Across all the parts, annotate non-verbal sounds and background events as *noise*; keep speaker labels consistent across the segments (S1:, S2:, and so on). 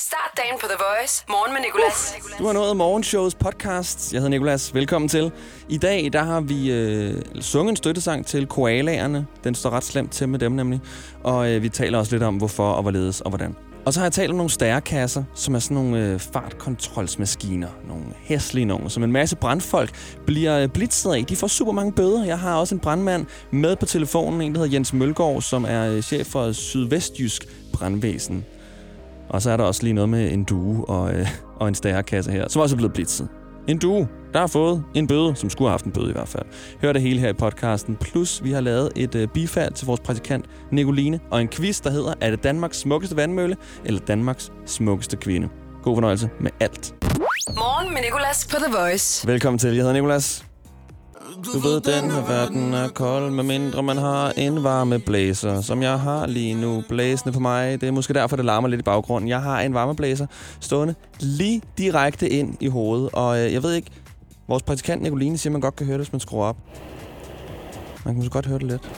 S1: Start dagen på The Voice. Morgen med Nicolas. Uh!
S2: Du har nået Morgenshows podcast. Jeg hedder Nicolas. Velkommen til. I dag der har vi øh, sunget en støttesang til koalaerne. Den står ret slemt til med dem nemlig. Og øh, vi taler også lidt om, hvorfor og hvorledes og hvordan. Og så har jeg talt om nogle stærkasser, som er sådan nogle øh, fartkontrolsmaskiner. Nogle hæslige nogle, som en masse brandfolk bliver øh, blitzet af. De får super mange bøder. Jeg har også en brandmand med på telefonen, en der hedder Jens Mølgaard, som er øh, chef for Sydvestjysk Brandvæsen. Og så er der også lige noget med en due og, øh, og en stærkasse her, som også er blevet blitzet. En due, der har fået en bøde, som skulle have haft en bøde i hvert fald. Hør det hele her i podcasten. Plus, vi har lavet et øh, bifald til vores praktikant Nicoline, og en quiz, der hedder, er det Danmarks smukkeste vandmølle, eller Danmarks smukkeste kvinde? God fornøjelse med alt.
S1: Morgen med Nicolas på The Voice.
S2: Velkommen til. Jeg hedder Nikolas. Du ved, den her verden er kold, medmindre man har en varmeblæser, som jeg har lige nu blæsende på mig. Det er måske derfor, det larmer lidt i baggrunden. Jeg har en varmeblæser stående lige direkte ind i hovedet, og øh, jeg ved ikke, vores praktikant Nicoline siger, at man godt kan høre det, hvis man skruer op. Man kan måske godt høre det lidt.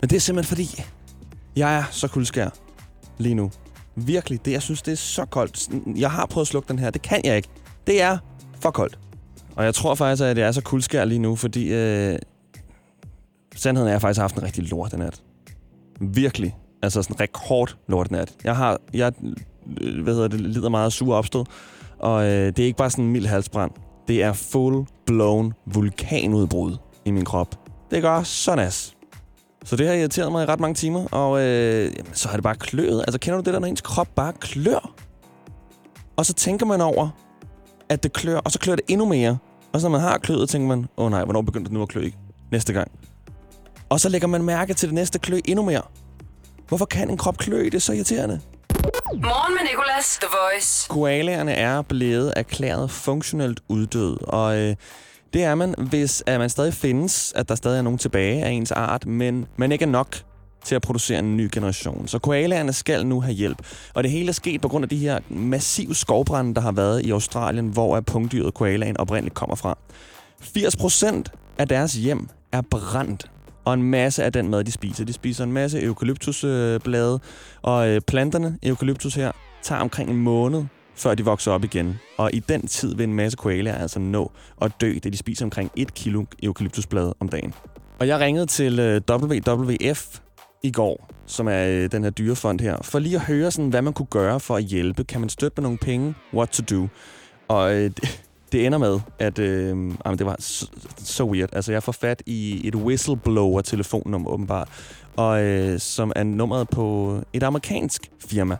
S2: Men det er simpelthen fordi, jeg er så kuldskær lige nu. Virkelig, det, jeg synes, det er så koldt. Jeg har prøvet at slukke den her. Det kan jeg ikke. Det er for koldt. Og jeg tror faktisk, at det er så kuldskær lige nu, fordi øh, sandheden er, at jeg faktisk har haft en rigtig lortenat. Virkelig. Altså sådan en rekord lortenat. Jeg har, jeg øh, hvad hedder det, lider meget af sur opstød, og øh, det er ikke bare sådan en mild halsbrand. Det er full-blown vulkanudbrud i min krop. Det gør så nas. Så det har irriteret mig i ret mange timer, og øh, jamen, så har det bare kløet. Altså, kender du det der, når ens krop bare klør? Og så tænker man over, at det klør, og så klør det endnu mere. Og så når man har kløet, tænker man, åh oh, nej, hvornår begynder det nu at klø næste gang? Og så lægger man mærke til det næste klø endnu mere. Hvorfor kan en krop klø? Det er så irriterende.
S1: Morgen med Nicolas. The Voice.
S2: Koalaerne er blevet erklæret funktionelt uddød, og øh, det er man, hvis at man stadig findes, at der stadig er nogen tilbage af ens art, men man ikke er nok til at producere en ny generation. Så koalaerne skal nu have hjælp. Og det hele er sket på grund af de her massive skovbrænde, der har været i Australien, hvor er punktdyret koalaen oprindeligt kommer fra. 80% af deres hjem er brændt, og en masse af den mad, de spiser. De spiser en masse eukalyptusblade, og øh, planterne, eukalyptus her, tager omkring en måned, før de vokser op igen. Og i den tid vil en masse koalaer altså nå at dø, da de spiser omkring 1 kilo eukalyptusblade om dagen. Og jeg ringede til øh, WWF i går, som er øh, den her dyrefond her, for lige at høre, sådan, hvad man kunne gøre for at hjælpe. Kan man støtte med nogle penge? What to do? Og øh, *laughs* det, det ender med, at øh, jamen, det var så, so weird. Altså, jeg får fat i et whistleblower-telefonnummer åbenbart, og øh, som er nummeret på et amerikansk firma,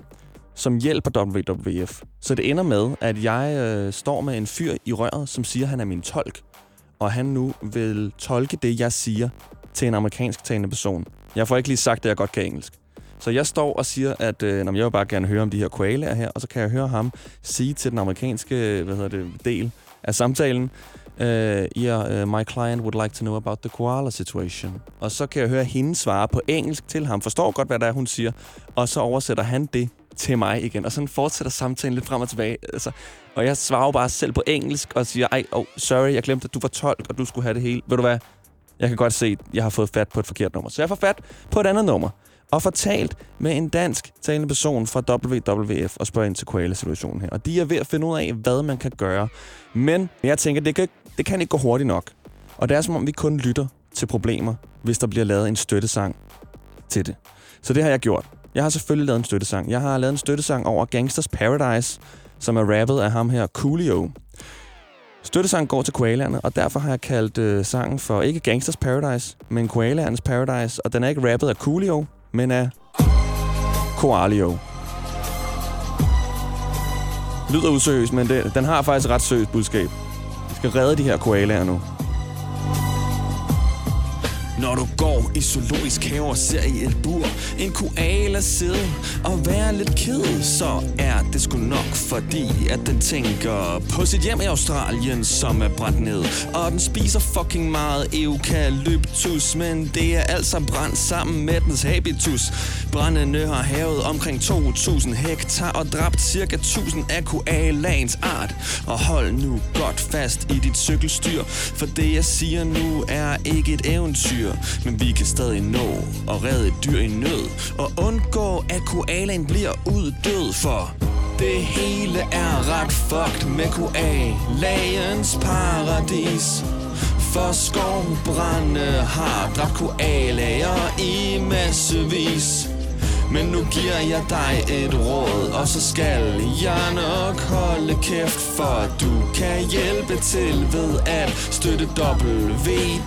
S2: som hjælper WWF. Så det ender med, at jeg øh, står med en fyr i røret, som siger, at han er min tolk, og han nu vil tolke det, jeg siger, til en amerikansk talende person. Jeg får ikke lige sagt, at jeg godt kan engelsk. Så jeg står og siger, at øh, jeg vil bare gerne høre om de her koalaer her, og så kan jeg høre ham sige til den amerikanske hvad hedder det, del af samtalen, øh, uh, yeah, øh, uh, my client would like to know about the koala situation. Og så kan jeg høre hende svare på engelsk til ham, forstår godt, hvad det er, hun siger, og så oversætter han det til mig igen. Og sådan fortsætter samtalen lidt frem og tilbage. Altså, og jeg svarer bare selv på engelsk og siger, ej, oh, sorry, jeg glemte, at du var 12, og du skulle have det hele. Ved du hvad? Jeg kan godt se, at jeg har fået fat på et forkert nummer. Så jeg får fat på et andet nummer og får talt med en dansk talende person fra WWF og spørger ind til koala-situationen her. Og de er ved at finde ud af, hvad man kan gøre. Men jeg tænker, det kan, det kan ikke gå hurtigt nok. Og det er som om, vi kun lytter til problemer, hvis der bliver lavet en støttesang til det. Så det har jeg gjort. Jeg har selvfølgelig lavet en støttesang. Jeg har lavet en støttesang over Gangsters Paradise, som er rappet af ham her, Coolio. Støttesangen går til koalaerne, og derfor har jeg kaldt øh, sangen for ikke Gangsters Paradise, men Koalaernes Paradise, og den er ikke rappet af Coolio, men af Koalio. Lyder useriøst, men det, den har faktisk ret seriøst budskab. Vi skal redde de her koalaer nu. Når du går i zoologisk have og ser i et bur En koala sidde og være lidt ked Så er det sgu nok fordi At den tænker på sit hjem i Australien Som er brændt ned. Og den spiser fucking meget eukalyptus Men det er altså brændt sammen med dens habitus. Brændende har havet omkring 2000 hektar Og dræbt cirka 1000 af koalaens art. Og hold nu godt fast i dit cykelstyr For det jeg siger nu er ikke et eventyr men vi kan stadig nå at redde et dyr i nød Og undgå at koalaen bliver uddød For Det hele er ret fucked med koalaens paradis. For skovbrænde har dræbt koalager i massevis men nu giver jeg dig et råd, og så skal jeg nok holde kæft, for du kan hjælpe til ved at støtte WWF.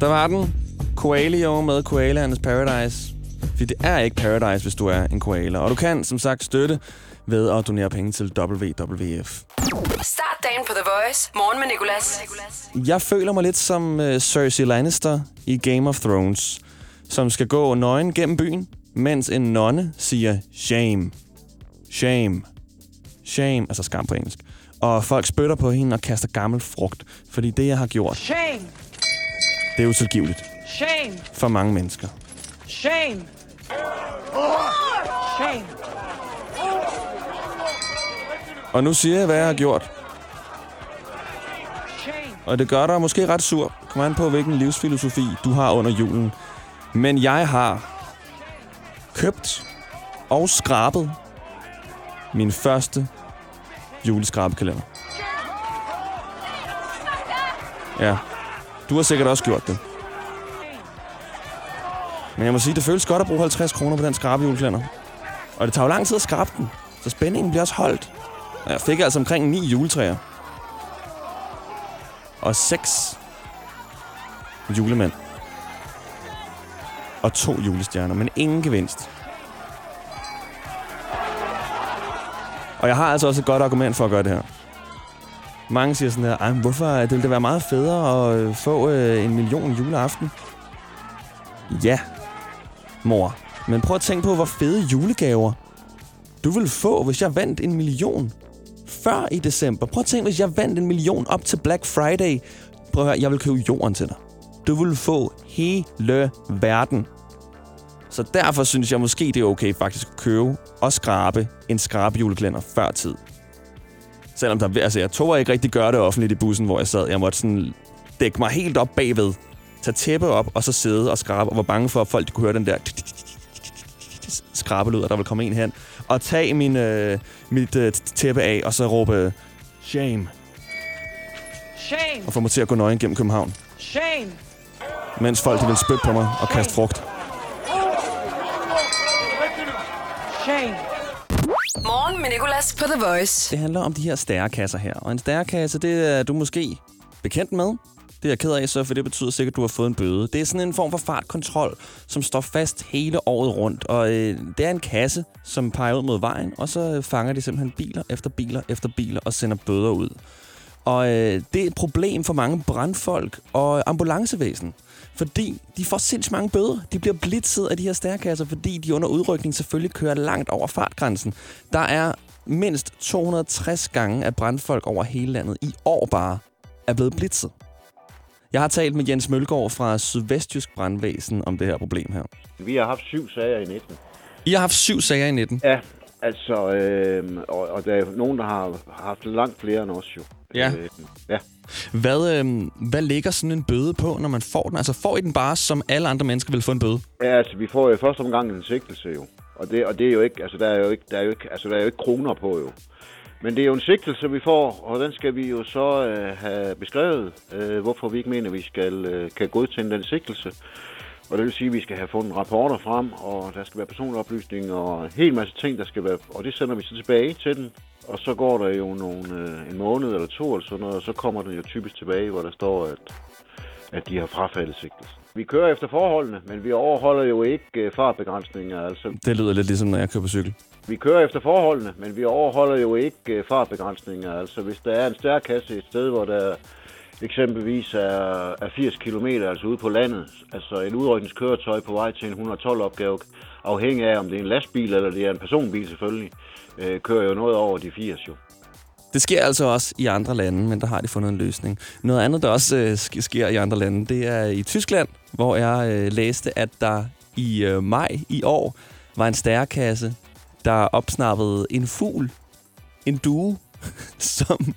S2: Der var den. Koalio med Koalaernes Paradise. For det er ikke Paradise, hvis du er en koala. Og du kan, som sagt, støtte ved at donere penge til WWF.
S1: Start dagen på The Voice. Morgen med Nicolas.
S2: Jeg føler mig lidt som uh, Cersei Lannister i Game of Thrones som skal gå nøgen gennem byen, mens en nonne siger shame. Shame. Shame, altså skam på engelsk. Og folk spytter på hende og kaster gammel frugt, fordi det, jeg har gjort,
S3: Shame!
S2: det er utilgiveligt
S3: Shame!
S2: for mange mennesker.
S3: Shame! Shame!
S2: Og nu siger jeg, hvad jeg har gjort.
S3: Shame!
S2: Og det gør dig måske ret sur. Kom an på, hvilken livsfilosofi du har under julen. Men jeg har købt og skrabet min første juleskrabekalender. Ja, du har sikkert også gjort det. Men jeg må sige, det føles godt at bruge 50 kroner på den skrabejulekalender. Og det tager jo lang tid at skrabe den, så spændingen bliver også holdt. Og jeg fik altså omkring 9 juletræer. Og 6 julemænd og to julestjerner, men ingen gevinst. Og jeg har altså også et godt argument for at gøre det her. Mange siger sådan her, hvorfor det ville det være meget federe at øh, få øh, en million juleaften? Ja, mor. Men prøv at tænke på, hvor fede julegaver du ville få, hvis jeg vandt en million før i december. Prøv at tænke, hvis jeg vandt en million op til Black Friday. Prøv at høre, jeg vil købe jorden til dig. Du vil få hele verden. Så derfor synes jeg måske, det er okay faktisk at købe og skrabe en skrabejuleklænder før tid. Selvom der, altså, jeg tog ikke rigtig gøre det offentligt i bussen, hvor jeg sad. Jeg måtte sådan dække mig helt op bagved. Tage tæppe op, og så sidde og skrabe. Og var bange for, at folk kunne høre den der skrabelyd, og der ville komme en hen. Og tage min, øh, mit øh, tæppe af, og så råbe shame.
S3: Shame!
S2: Og få mig til at gå nøgen gennem København.
S3: Shame!
S2: Mens folk de ville spytte på mig og kaste frugt.
S3: Shame!
S1: Morgen med Nicolas på The Voice.
S2: Det handler om de her stærkasser her. Og en stærkasse, det er du måske bekendt med. Det er jeg ked af, så for det betyder sikkert, at du har fået en bøde. Det er sådan en form for fartkontrol, som står fast hele året rundt. Og øh, det er en kasse, som peger ud mod vejen, og så fanger de simpelthen biler efter biler efter biler og sender bøder ud. Og øh, det er et problem for mange brandfolk og ambulancevæsen. Fordi de får sindssygt mange bøder. De bliver blitzet af de her stærkasser, fordi de under udrykning selvfølgelig kører langt over fartgrænsen. Der er mindst 260 gange, at brandfolk over hele landet i år bare er blevet blitzet. Jeg har talt med Jens Mølgaard fra Sydvestjysk Brandvæsen om det her problem her.
S4: Vi har haft syv sager i 19.
S2: I har haft syv sager i 19.
S4: Ja, altså, øh, og, og der er nogen, der har haft langt flere end os jo.
S2: Ja.
S4: Øh, ja.
S2: Hvad, øh, hvad ligger sådan en bøde på, når man får den? Altså får I den bare, som alle andre mennesker vil få en bøde?
S4: ja, altså, vi får jo i første omgang en sigtelse jo. Og det, og det er jo ikke, altså der er jo ikke, der er jo ikke, altså der er jo ikke kroner på jo. Men det er jo en sigtelse, vi får, og den skal vi jo så øh, have beskrevet, øh, hvorfor vi ikke mener, at vi skal, øh, kan godkende den sigtelse. Og det vil sige, at vi skal have fundet rapporter frem, og der skal være personoplysninger og en hel masse ting, der skal være... Og det sender vi så tilbage til den. Og så går der jo nogle, øh, en måned eller to eller sådan noget, og så kommer den jo typisk tilbage, hvor der står, at, at de har frafaldet sigtelsen. Vi kører efter forholdene, men vi overholder jo ikke øh, fartbegrænsninger. Altså,
S2: Det lyder lidt ligesom, når jeg kører på cykel.
S4: vi kører efter forholdene, men vi overholder jo ikke øh, fartbegrænsninger. Altså hvis der er en stærkasse et sted, hvor der eksempelvis er, er 80 km, altså ude på landet, altså et udrykningskøretøj på vej til en 112-opgave, afhængig af om det er en lastbil eller det er en personbil selvfølgelig, øh, kører jo noget over de 80 jo.
S2: Det sker altså også i andre lande, men der har de fundet en løsning. Noget andet, der også øh, sker i andre lande, det er i Tyskland, hvor jeg øh, læste, at der i øh, maj i år var en stærkasse, der opsnappede en fugl, en due, *laughs* som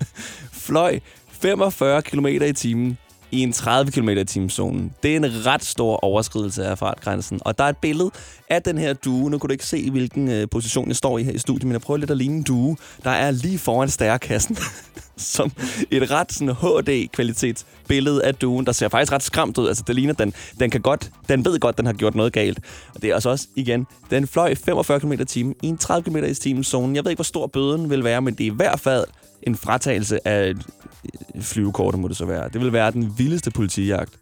S2: fløj 45 km i timen i en 30 km i timen zone. Det er en ret stor overskridelse af fartgrænsen. Og der er et billede af den her due. Nu kunne du ikke se, hvilken øh, position jeg står i her i studiet, men jeg prøver lidt at ligne en due, der er lige foran stærkassen. *laughs* som et ret sådan HD-kvalitets billede af duen, der ser faktisk ret skræmt ud. Altså, det ligner, den, den kan godt, den ved godt, den har gjort noget galt. Og det er altså også, igen, den fløj 45 km i timen i en 30 km i timen zone. Jeg ved ikke, hvor stor bøden vil være, men det er i hvert fald en fratagelse af flyvekortet, må det så være. Det vil være den vildeste politijagt.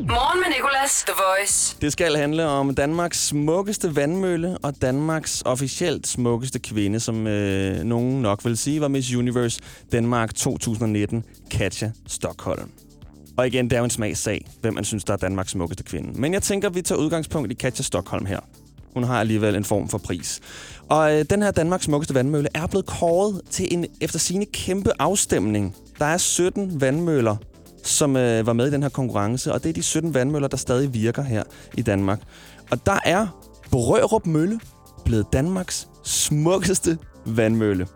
S1: Morgen med Nicolas, The Voice.
S2: Det skal handle om Danmarks smukkeste vandmølle og Danmarks officielt smukkeste kvinde, som øh, nogen nok vil sige var Miss Universe Danmark 2019, Katja Stockholm. Og igen, det er jo en smagssag, hvem man synes, der er Danmarks smukkeste kvinde. Men jeg tænker, vi tager udgangspunkt i Katja Stockholm her. Hun har alligevel en form for pris. Og øh, den her Danmarks smukkeste vandmølle er blevet kåret til en efter sine kæmpe afstemning. Der er 17 vandmøller, som øh, var med i den her konkurrence, og det er de 17 vandmøller, der stadig virker her i Danmark. Og der er Brørup Mølle blevet Danmarks smukkeste vandmølle.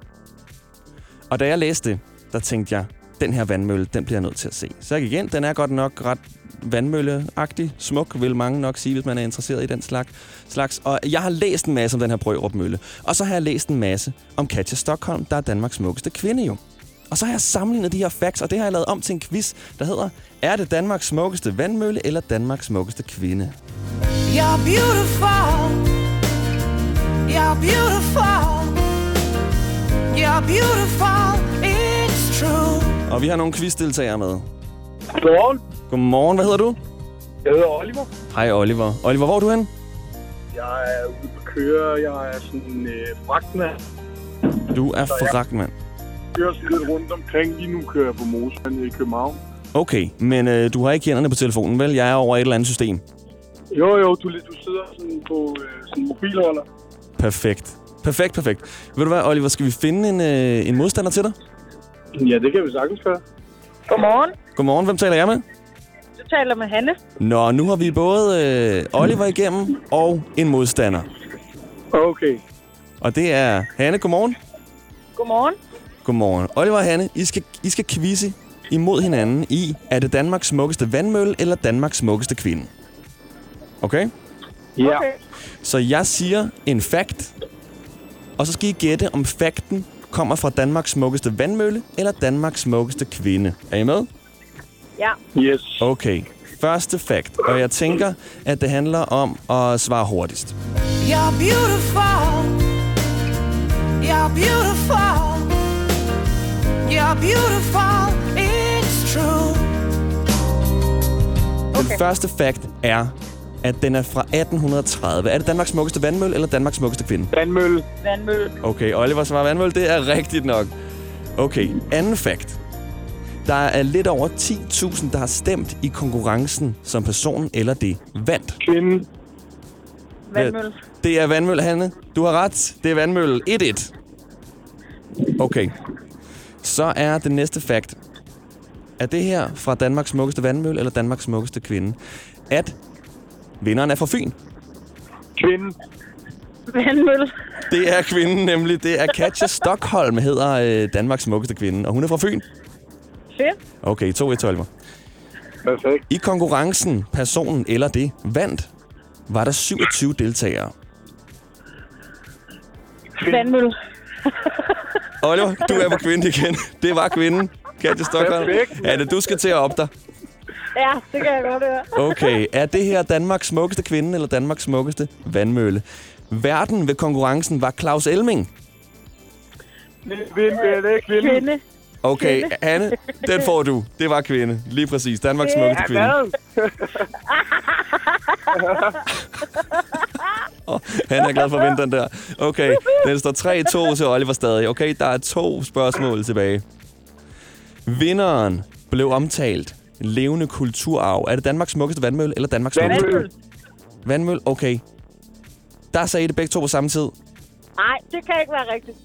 S2: Og da jeg læste det, der tænkte jeg, den her vandmølle, den bliver jeg nødt til at se. Så jeg gik ind, den er godt nok ret vandmølleagtig, smuk, vil mange nok sige, hvis man er interesseret i den slags. slags. Og jeg har læst en masse om den her Brørup Mølle. Og så har jeg læst en masse om Katja Stockholm, der er Danmarks smukkeste kvinde jo. Og så har jeg sammenlignet de her facts, og det har jeg lavet om til en quiz, der hedder, er det Danmarks smukkeste vandmølle eller Danmarks smukkeste kvinde?
S5: You're beautiful. You're beautiful. You're beautiful. It's true.
S2: Og vi har nogle quizdeltagere med.
S6: Godmorgen.
S2: Godmorgen, hvad hedder du?
S6: Jeg hedder Oliver.
S2: Hej Oliver. Oliver, hvor er du hen?
S6: Jeg er ude på køre. Jeg er sådan en øh, fragtmand.
S2: Du er fragtmand.
S6: Jeg kører sådan lidt rundt omkring. Lige nu kører jeg på Mosen i København.
S2: Okay, men øh, du har ikke hænderne på telefonen, vel? Jeg er over et eller andet system.
S6: Jo, jo, du, du sidder sådan på øh, sådan en mobilholder.
S2: Perfekt. Perfekt, perfekt. Ved du hvad, Oliver, skal vi finde en, øh, en modstander til dig?
S6: Ja, det kan vi sagtens gøre.
S7: Godmorgen.
S2: Godmorgen, hvem taler jeg med?
S7: Taler med Hanne.
S2: Nå, nu har vi både øh, Oliver igennem og en modstander.
S6: Okay.
S2: Og det er Hanne, godmorgen.
S7: Godmorgen.
S2: Godmorgen. Oliver og Hanne, I skal, I skal quizze imod hinanden i, er det Danmarks smukkeste vandmølle eller Danmarks smukkeste kvinde? Okay?
S6: Ja.
S7: Okay.
S2: Så jeg siger en fact, og så skal I gætte, om fakten kommer fra Danmarks smukkeste vandmølle eller Danmarks smukkeste kvinde. Er I med?
S7: Ja.
S6: Yes.
S2: Okay. Første fact, og jeg tænker, at det handler om at svare hurtigst.
S5: You're beautiful. You're beautiful. You're beautiful. It's true.
S2: Den første fact er, at den er fra 1830. Er det Danmarks smukkeste vandmølle eller Danmarks smukkeste kvinde?
S6: Vandmølle.
S7: Vandmølle.
S2: Okay, Oliver svarer vandmølle. Det er rigtigt nok. Okay, anden fact. Der er lidt over 10.000, der har stemt i konkurrencen, som personen eller det vandt.
S6: Kvinde.
S7: Vandmølle.
S2: Det er vandmølle, Hanne. Du har ret. Det er vandmølle 1-1. Okay. Så er det næste fact. Er det her fra Danmarks smukkeste vandmølle eller Danmarks smukkeste kvinde? At vinderen er fra Fyn.
S6: Kvinde.
S7: Vandmølle.
S2: Det er kvinden nemlig. Det er Katja Stockholm, hedder øh, Danmarks smukkeste kvinde. Og hun er fra Fyn.
S7: Fedt.
S2: Okay, 2-1 til Oliver.
S6: Perfekt.
S2: I konkurrencen, personen eller det vandt, var der 27 deltagere.
S7: Vandmølle. *laughs*
S2: Oliver, du er på kvinde igen. Det var kvinden. Katja Stockholm.
S6: Perfekt.
S2: Er det, du skal til at op dig?
S7: Ja, det kan jeg godt høre.
S2: Okay, er det her Danmarks smukkeste kvinde eller Danmarks smukkeste vandmølle? Verden ved konkurrencen var Claus Elming.
S6: Vind, vind, det er kvinde.
S2: Okay,
S7: Kvinde.
S2: Anne, den får du. Det var kvinde. Lige præcis. Danmarks smukkeste kvinde. Oh, han er glad for at vinde den der. Okay, den står 3-2 til Oliver stadig. Okay, der er to spørgsmål tilbage. Vinderen blev omtalt levende kulturarv. Er det Danmarks smukkeste vandmølle eller Danmarks smukkeste?
S6: Vandmølle.
S2: Vandmølle, okay. Der sagde I det begge to på samme tid.
S7: Nej, det kan ikke være rigtigt.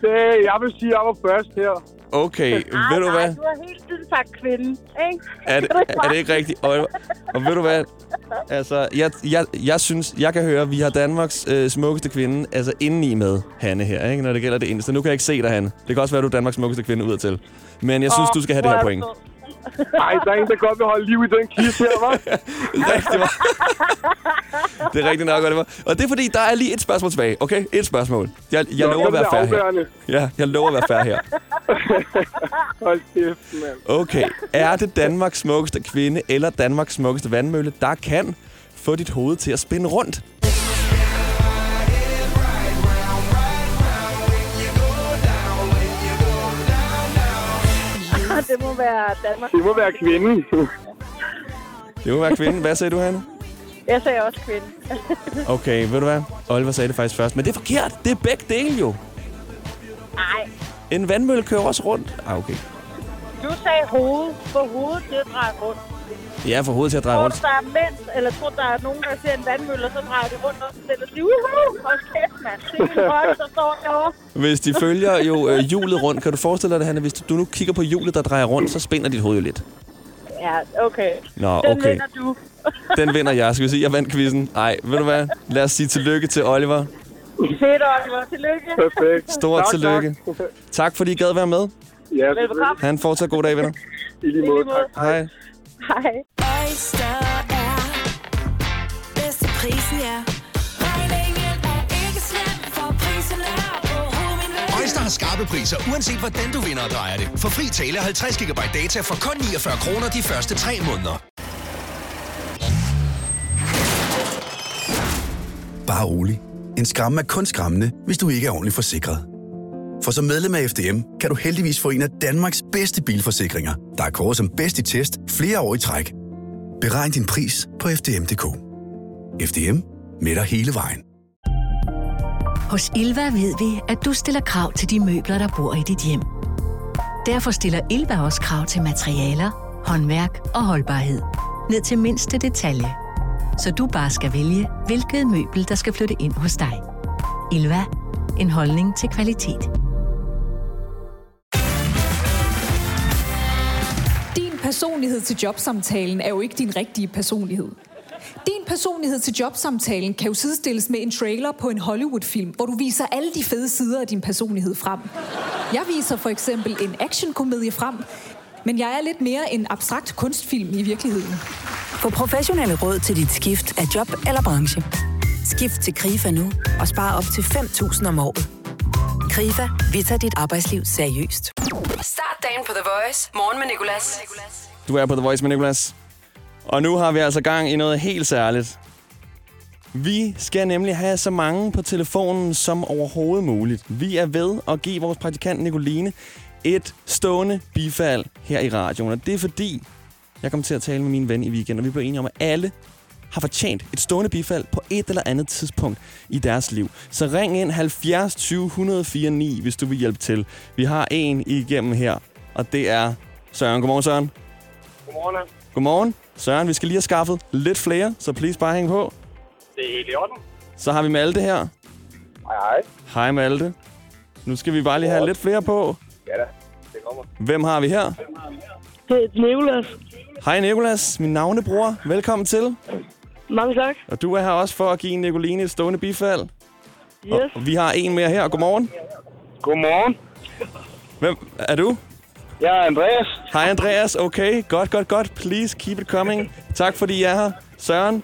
S6: Det, jeg vil sige, at jeg var først her.
S2: Okay,
S7: nej,
S2: ved du hvad?
S7: du har helt tiden sagt kvinde, ikke?
S2: Er det, *laughs* er det ikke rigtigt? Og, og ved du hvad? Altså, jeg, jeg, jeg synes, jeg kan høre, at vi har Danmarks øh, smukkeste kvinde altså indeni med Hanne her, ikke? når det gælder det eneste. Nu kan jeg ikke se dig, Hanne. Det kan også være, at du er Danmarks smukkeste kvinde udadtil. Men jeg synes, du skal have det her
S7: er
S2: point.
S7: Sød.
S6: Ej, der er en, der godt vil holde liv i den quiz her, hva'? *laughs*
S2: Rigtig meget. det er rigtigt nok, Oliver. Og det er fordi, der er lige et spørgsmål tilbage, okay? Et spørgsmål. Jeg, jeg
S6: Nå,
S2: lover at
S6: det
S2: være fair her. Ja, jeg lover at være fair her. *laughs*
S6: Hold kæft, mand.
S2: Okay. Er det Danmarks smukkeste kvinde eller Danmarks smukkeste vandmølle, der kan få dit hoved til at spinde rundt?
S7: Det må være Danmark.
S6: Det må være kvinden. *laughs*
S2: Det må være kvinden. Hvad sagde du, Hanne?
S7: Jeg sagde også kvinde. *laughs*
S2: Okay, ved du hvad? Oliver sagde det faktisk først. Men det er forkert. Det er begge dele jo.
S7: Nej,
S2: En vandmølle kører også rundt. Ah, okay.
S7: du sagde hoved, for hovedet det drejer rundt.
S2: Ja, for hovedet til at dreje
S7: Tror du,
S2: rundt.
S7: der er mænd, eller tror der er nogen, der ser en vandmølle, og så drejer de rundt og så siger, uhu, hold kæft, mand. Det er højde, *laughs* der står derovre.
S2: Hvis de følger jo øh, hjulet rundt, kan du forestille dig det, Hanne? Hvis du nu kigger på hjulet, der drejer rundt, så spænder dit hoved jo lidt.
S7: Ja, okay.
S2: Nå,
S7: Den
S2: okay.
S7: vinder du. *laughs*
S2: Den vinder jeg. Skal vi sige, jeg vandt quizzen? Nej, ved du hvad? Lad os sige tillykke til Oliver.
S7: Fedt, Oliver. Tillykke.
S6: Perfekt.
S2: Stort
S6: Tak,
S2: tillykke.
S6: tak.
S2: Tak fordi I gad være med.
S6: Ja,
S7: Velbekomme.
S2: Ha' en fortsat god dag, venner.
S6: I lige måde, tak.
S2: Hej.
S7: Hej.
S5: Oyster er bedst til prisen, ja. Regningen er ikke slem, for prisen er
S8: Øjster har skarpe priser, uanset hvordan du vinder og drejer det. For fri tale 50 GB data for kun 49 kroner de første 3 måneder.
S9: Bare rolig. En skræmme er kun skræmmende, hvis du ikke er ordentligt forsikret. For som medlem af FDM kan du heldigvis få en af Danmarks bedste bilforsikringer, der er kåret som bedst i test flere år i træk. Beregn din pris på FDM.dk. FDM med dig hele vejen.
S10: Hos Ilva ved vi, at du stiller krav til de møbler, der bor i dit hjem. Derfor stiller Ilva også krav til materialer, håndværk og holdbarhed. Ned til mindste detalje. Så du bare skal vælge, hvilket møbel, der skal flytte ind hos dig. Ilva. En holdning til kvalitet.
S11: Personlighed til jobsamtalen er jo ikke din rigtige personlighed. Din personlighed til jobsamtalen kan jo sidestilles med en trailer på en Hollywood-film, hvor du viser alle de fede sider af din personlighed frem. Jeg viser for eksempel en actionkomedie frem, men jeg er lidt mere en abstrakt kunstfilm i virkeligheden.
S12: Få professionelle råd til dit skift af job eller branche. Skift til KRIFA nu og spare op til 5.000 om året. KRIFA, vi tager dit arbejdsliv seriøst.
S1: Start dagen på The Voice. Morgen med Nicolas.
S2: Du er på The Voice med Nicolas. Og nu har vi altså gang i noget helt særligt. Vi skal nemlig have så mange på telefonen som overhovedet muligt. Vi er ved at give vores praktikant Nicoline et stående bifald her i radioen. Og det er fordi, jeg kom til at tale med min ven i weekenden, og vi blev enige om, at alle har fortjent et stående bifald på et eller andet tidspunkt i deres liv. Så ring ind 70 20 104 9, hvis du vil hjælpe til. Vi har en igennem her, og det er Søren. Godmorgen, Søren.
S6: Godmorgen.
S2: Godmorgen. Søren, vi skal lige have skaffet lidt flere, så please bare hæng på.
S6: Det er helt i orden.
S2: Så har vi Malte her.
S6: Hej, hej.
S2: Hej Malte. Nu skal vi bare lige have lidt flere på.
S6: Ja da, det kommer.
S2: Hvem har vi her?
S7: Det er Nicolas.
S2: Hej Nikolas, min navnebror. Velkommen til.
S7: Mange tak.
S2: Og du er her også for at give Nicoline et stående bifald.
S7: Yes.
S2: Og vi har en mere her. Godmorgen.
S6: Godmorgen.
S2: Hvem er du?
S6: Jeg er Andreas.
S2: Hej Andreas. Okay, godt, godt, godt. Please keep it coming. Tak fordi I er her. Søren,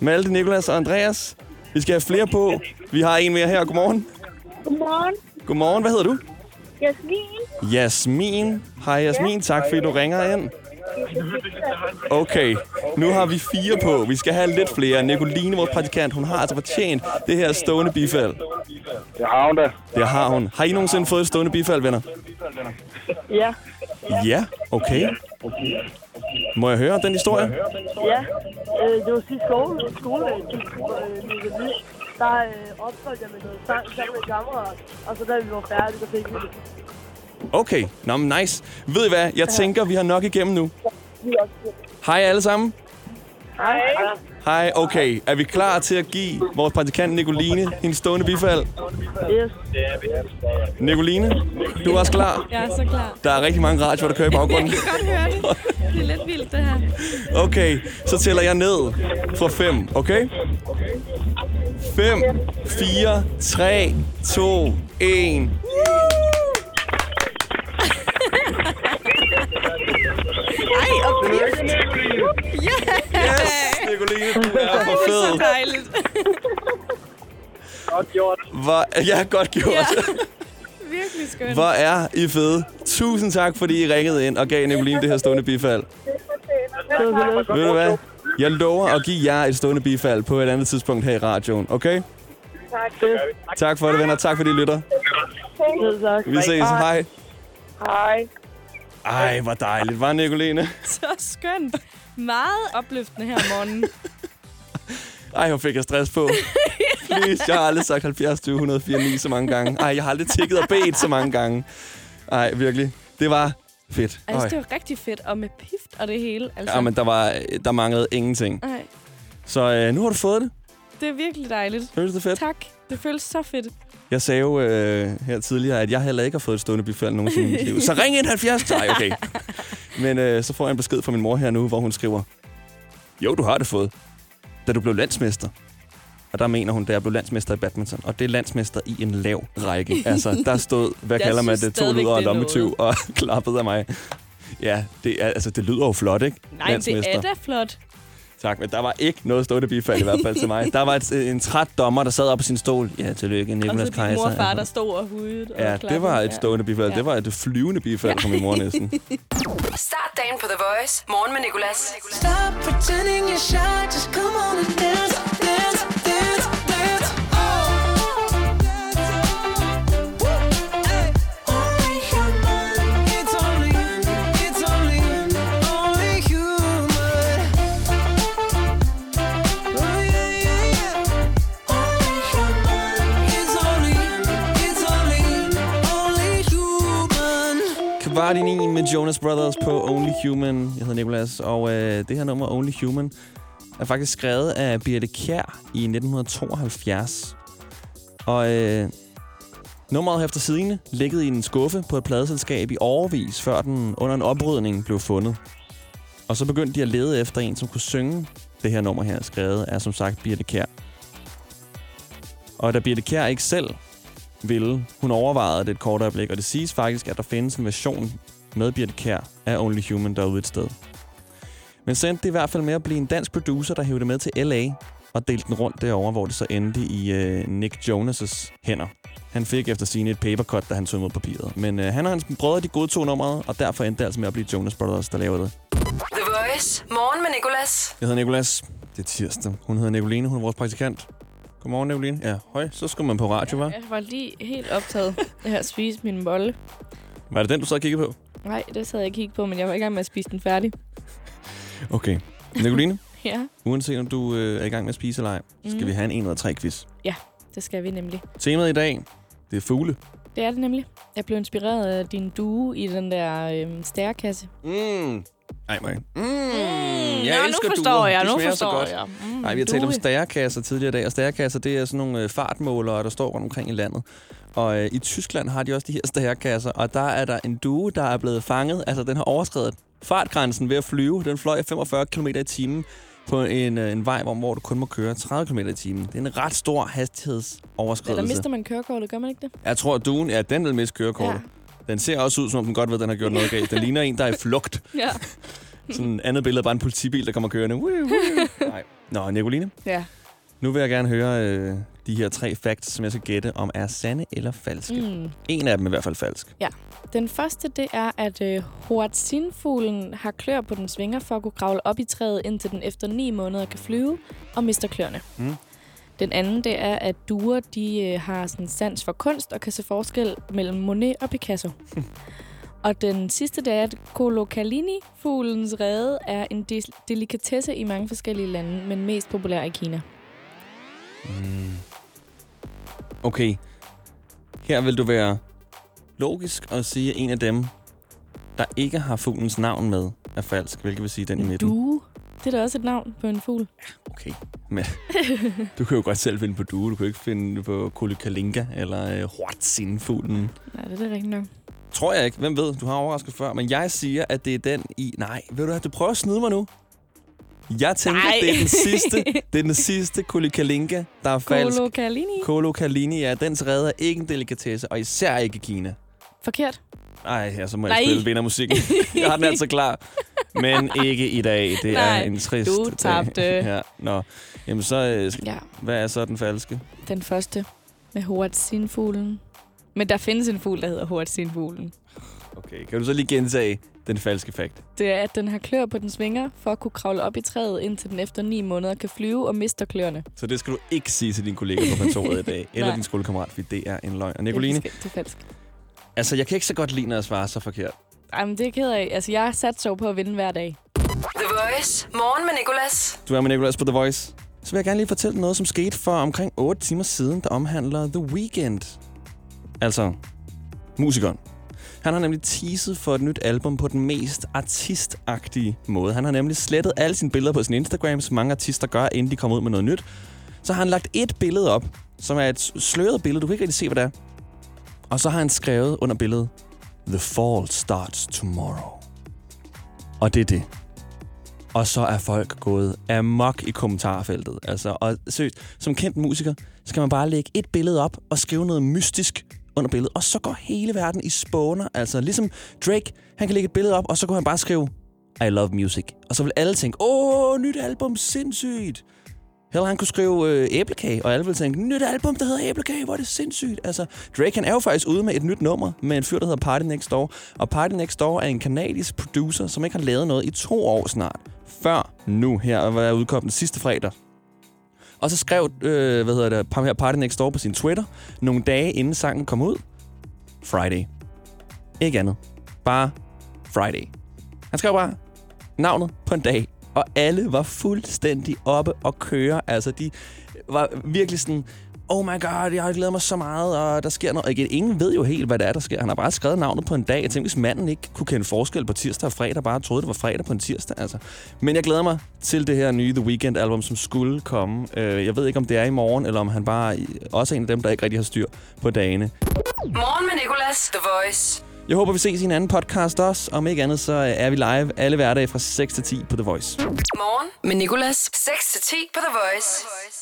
S2: Malte, Nikolas og Andreas. Vi skal have flere på. Vi har en mere her. Godmorgen.
S7: Godmorgen.
S2: Godmorgen. Hvad hedder du?
S7: Jasmin.
S2: Jasmin. Hej Jasmin. Tak fordi du ringer ind. Okay, nu har vi fire på. Vi skal have lidt flere. Nicoline, vores praktikant, hun har altså fortjent det her stående bifald.
S6: Det har hun da.
S2: Det har hun. Har I nogensinde fået et stående bifald, venner?
S7: Ja.
S2: Ja, okay. Må jeg høre den historie?
S7: Ja. Øh, det var sidste skole, skoledag, øh. Der øh, optrådte jeg med noget sang sammen med kammerat. Og så da vi var færdige, så fik vi det.
S2: Okay, nå, men nice. Ved I hvad? Jeg tænker, vi har nok igennem nu. Hej alle sammen.
S7: Hej.
S2: Hej, okay. Er vi klar til at give vores praktikant Nicoline hendes stående bifald?
S7: Yes.
S2: Nicoline, du er også klar?
S13: Jeg er så klar.
S2: Der er rigtig mange radioer, der kører i baggrunden. *laughs*
S13: Jeg kan godt høre det. Det er lidt vildt, det her.
S2: Okay, så tæller jeg ned fra 5, okay? 5, 4, 3, 2, 1.
S6: Nicoline,
S2: du er for
S13: Så
S2: fed.
S13: dejligt.
S6: Godt gjort.
S2: Hvor, ja, godt gjort.
S13: Ja. *laughs* Virkelig skønt.
S2: Hvor er I fede. Tusind tak, fordi I ringede ind og gav Nicoline det her stående bifald. Ved du hvad? Jeg lover at give jer et stående bifald på et andet tidspunkt her i radioen, okay?
S7: Tak.
S2: Tak for det, venner. Tak fordi I lytter.
S7: tak.
S2: Vi ses. Hej.
S7: Hej.
S2: Ej, hvor dejligt. Var Nicoline? *laughs*
S13: Så skønt. Meget opløftende her om morgenen. *laughs*
S2: Ej, hvor fik jeg stress på. Please, jeg har aldrig sagt 70 20 104 9 så mange gange. Ej, jeg har aldrig tikket og bedt så mange gange. Ej, virkelig. Det var fedt.
S13: Altså,
S2: Øj.
S13: det var rigtig fedt, og med pift og det hele. Altså.
S2: Ja, men der, var, der manglede ingenting.
S13: Nej,
S2: Så øh, nu har du fået det.
S13: det er virkelig dejligt.
S2: Føles det fedt?
S13: Tak. Det føles så fedt.
S2: Jeg sagde jo øh, her tidligere, at jeg heller ikke har fået et stående bifald nogensinde i mit liv. Så ring ind 70. Nej, okay. Men øh, så får jeg en besked fra min mor her nu, hvor hun skriver, jo, du har det fået, da du blev landsmester. Og der mener hun, da jeg blev landsmester i badminton. Og det er landsmester i en lav række. Altså, der stod, *laughs* hvad
S13: Jeg
S2: kalder man det, to luder og lommetyv, og *laughs* klappede af mig. Ja, det, er, altså, det lyder jo flot, ikke?
S13: Nej, det er da flot.
S2: Tak, men der var ikke noget stående bifald i hvert fald til mig. *laughs* Der var et, en træt dommer, der sad op på sin stol. Ja, tillykke,
S13: Og
S2: Nicolas
S13: så din
S2: Kaiser.
S13: mor og far, der stod og hudede.
S2: Ja,
S13: og klappede.
S2: det var et stående bifald.
S13: Ja.
S2: Det var et flyvende bifald fra min mor næsten. *laughs*
S1: Start dagen på The Voice. Morgen med Nicolas.
S5: Stop pretending you're shy, just come on and dance, dance, dance, dance.
S2: Kvart i med Jonas Brothers på Only Human. Jeg hedder Nicolas, og øh, det her nummer Only Human er faktisk skrevet af Birte Kjær i 1972. Og øh, nummeret efter sigende ligget i en skuffe på et pladeselskab i overvis, før den under en oprydning blev fundet. Og så begyndte de at lede efter en, som kunne synge det her nummer her, skrevet af som sagt Birte Kjær. Og da Birte Kjær ikke selv ville, hun overvejede det et kort øjeblik, og det siges faktisk, at der findes en version med Birte Kjær af Only Human derude et sted. Men så endte det i hvert fald med at blive en dansk producer, der hævde det med til L.A. og delte den rundt derovre, hvor det så endte i øh, Nick Jonas' hænder. Han fik efter sine et papercut, da han tog imod papiret. Men øh, han og hans brødre, de godtog nummeret, og derfor endte det altså med at blive Jonas Brothers, der lavede det.
S1: The Voice. Morgen med Nicolas.
S2: Jeg hedder Nikolas. Det er tirsdag. Hun hedder Nicoline. Hun er vores praktikant. Godmorgen, Nicoline. Ja, høj. Så skal man på radio, hva'?
S13: Jeg var lige helt optaget af at spise min bolle.
S2: Var det den, du så kiggede på?
S13: Nej, det sad jeg ikke kigge på, men jeg var i gang med at spise den færdig.
S2: Okay. Nicoline, *laughs*
S13: Ja,
S2: uanset om du øh, er i gang med at spise eller ej, så skal
S13: Mhm.
S2: vi have en 1 ud af 3 quiz.
S13: ja, det skal vi nemlig.
S2: Temaet i dag, det er fugle.
S13: Det er det nemlig. Jeg blev inspireret af din due i den der øhm, stærkasse.
S2: Mm. Ej, mig. Mm.
S13: Mm,
S2: Jeg
S13: nå,
S2: elsker
S13: nu forstår
S2: duer.
S13: jeg, nu forstår
S2: godt.
S13: jeg. Mm,
S2: Nej, vi har talt om
S13: due.
S2: stærekasser tidligere i dag, og stærekasser, det er sådan nogle øh, fartmålere, der står rundt omkring i landet. Og øh, i Tyskland har de også de her stærekasser, og der er der en due, der er blevet fanget. Altså, den har overskrevet fartgrænsen ved at flyve. Den fløj 45 km i timen på en, øh, en vej, hvor, hvor du kun må køre 30 km i timen. Det er en ret stor
S13: Eller
S2: hastighedsoverskridelse.
S13: mister man kørekortet, gør man ikke det?
S2: Jeg tror, at duen, ja, den vil miste kørekortet. Ja. Den ser også ud, som om den godt ved, at den har gjort noget galt. Den *laughs* ligner en, der er i flugt.
S13: Ja.
S2: Sådan et andet billede er bare en politibil, der kommer kørende. Woo, woo. *laughs* Nej. Nå, Nicoline,
S13: Ja.
S2: nu vil jeg gerne høre øh, de her tre facts, som jeg skal gætte, om er sande eller falske.
S13: Mm.
S2: En af dem er i hvert fald falsk.
S13: Ja. Den første, det er, at øh, Hoatzin-fuglen har klør på den svinger for at kunne kravle op i træet, indtil den efter ni måneder kan flyve og mister kløerne.
S2: Mm.
S13: Den anden, det er, at duer, de øh, har sådan sans for kunst og kan se forskel mellem Monet og Picasso. *laughs* og den sidste, det er, at Colokalini-fuglens rede er en de- delikatesse i mange forskellige lande, men mest populær i Kina.
S2: Mm. Okay. Her vil du være logisk og sige, at en af dem, der ikke har fuglens navn med, er falsk. Hvilket vil sige den i midten.
S13: Due, det er da også et navn på en fugl.
S2: Okay, men *laughs* du kan jo godt selv finde på due. Du kan jo ikke finde på Kolikalinka eller øh, Huatzin-fuglen.
S13: Nej, det er da rigtigt nok.
S2: Tror jeg ikke. Hvem ved? Du har overrasket før. Men jeg siger, at det er den i... Nej, ved du hvad? Du prøver at snyde mig nu. Jeg tænker,
S13: Nej.
S2: det er den *laughs* sidste, det er den sidste Kolikalinka, der er falsk.
S13: Colokalini?
S2: Kolo Kalini, ja, dens redder er ikke en delikatesse, og især ikke i Kina.
S13: Forkert.
S2: Ej, ja, så må jeg
S13: Nej.
S2: spille vindermusikken. *laughs* jeg har den altså klar. Men ikke i dag. Det er
S13: Nej,
S2: en trist
S13: du
S2: dag.
S13: tabte. *laughs*
S2: Ja, nå. Jamen så, øh,
S13: Ja.
S2: hvad er så den falske?
S13: Den første med Hoatzin-fuglen. Men der findes en fugl, der hedder Hoatzin-fuglen.
S2: Okay, kan du så lige gentage den falske fakt?
S13: Det er, at den har klør på dens vinger, for at kunne kravle op i træet, indtil den efter ni måneder kan flyve og mister kløerne.
S2: Så det skal du ikke sige til din kollega på kontoret i dag, *laughs* eller
S13: Nej.
S2: din skolekammerat, fordi det er en løgn. Og Nicoline,
S13: Det er, det er falsk.
S2: Altså jeg kan ikke så godt lide, når jeg svarer så forkert.
S13: Jamen, det er jeg ked af. Altså, jeg har sat så på at vinde hver dag.
S1: The Voice. Morgen med Nicolas.
S2: Du er med Nicolas på The Voice. Så vil jeg gerne lige fortælle noget, som skete for omkring 8 timer siden, der omhandler The Weeknd. Altså, musikeren. Han har nemlig teaset for et nyt album på den mest artistagtige måde. Han har nemlig slettet alle sine billeder på sin Instagram, som mange artister gør, inden de kommer ud med noget nyt. Så har han lagt et billede op, som er et sløret billede. Du kan ikke rigtig se, hvad det er. Og så har han skrevet under billedet, The fall starts tomorrow. Og det er det. Og så er folk gået amok i kommentarfeltet. Altså, og seriøst, som kendt musiker, så kan man bare lægge et billede op og skrive noget mystisk under billedet. Og så går hele verden i spåner. Altså, ligesom Drake, han kan lægge et billede op, og så kan han bare skrive, I love music. Og så vil alle tænke, åh, nyt album, sindssygt. Hell, han kunne skrive øh, æblekage, og alle ville tænke, nyt album, der hedder æblekage, hvor er det sindssygt. Altså, Drake han er jo faktisk ude med et nyt nummer med en fyr, der hedder Party Next Door. Og Party Next Door er en kanadisk producer, som ikke har lavet noget i to år snart. Før nu her, og jeg udkom den sidste fredag. Og så skrev, øh, hvad hedder det, ham her Party Next Door på sin Twitter, nogle dage inden sangen kom ud. Friday. Ikke andet. Bare Friday. Han skrev bare navnet på en dag, og alle var fuldstændig oppe og køre. Altså, de var virkelig sådan, oh my god, jeg har glædet mig så meget, og der sker noget. Og igen, ingen ved jo helt, hvad det er, der sker. Han har bare skrevet navnet på en dag. Jeg tænkte, hvis manden ikke kunne kende forskel på tirsdag og fredag, bare troede, det var fredag på en tirsdag. Altså. Men jeg glæder mig til det her nye The Weeknd-album, som skulle komme. Øh, jeg ved ikke, om det er i morgen, eller om han bare også er en af dem, der ikke rigtig har styr på dagene.
S1: Morgen med Nicolas. The Voice.
S2: Jeg håber, vi ses i en anden podcast også. Om ikke andet, så er vi live alle hverdage fra 6 til 10 på The Voice.
S1: Morgen med Nicolas. 6 til 10 på The Voice.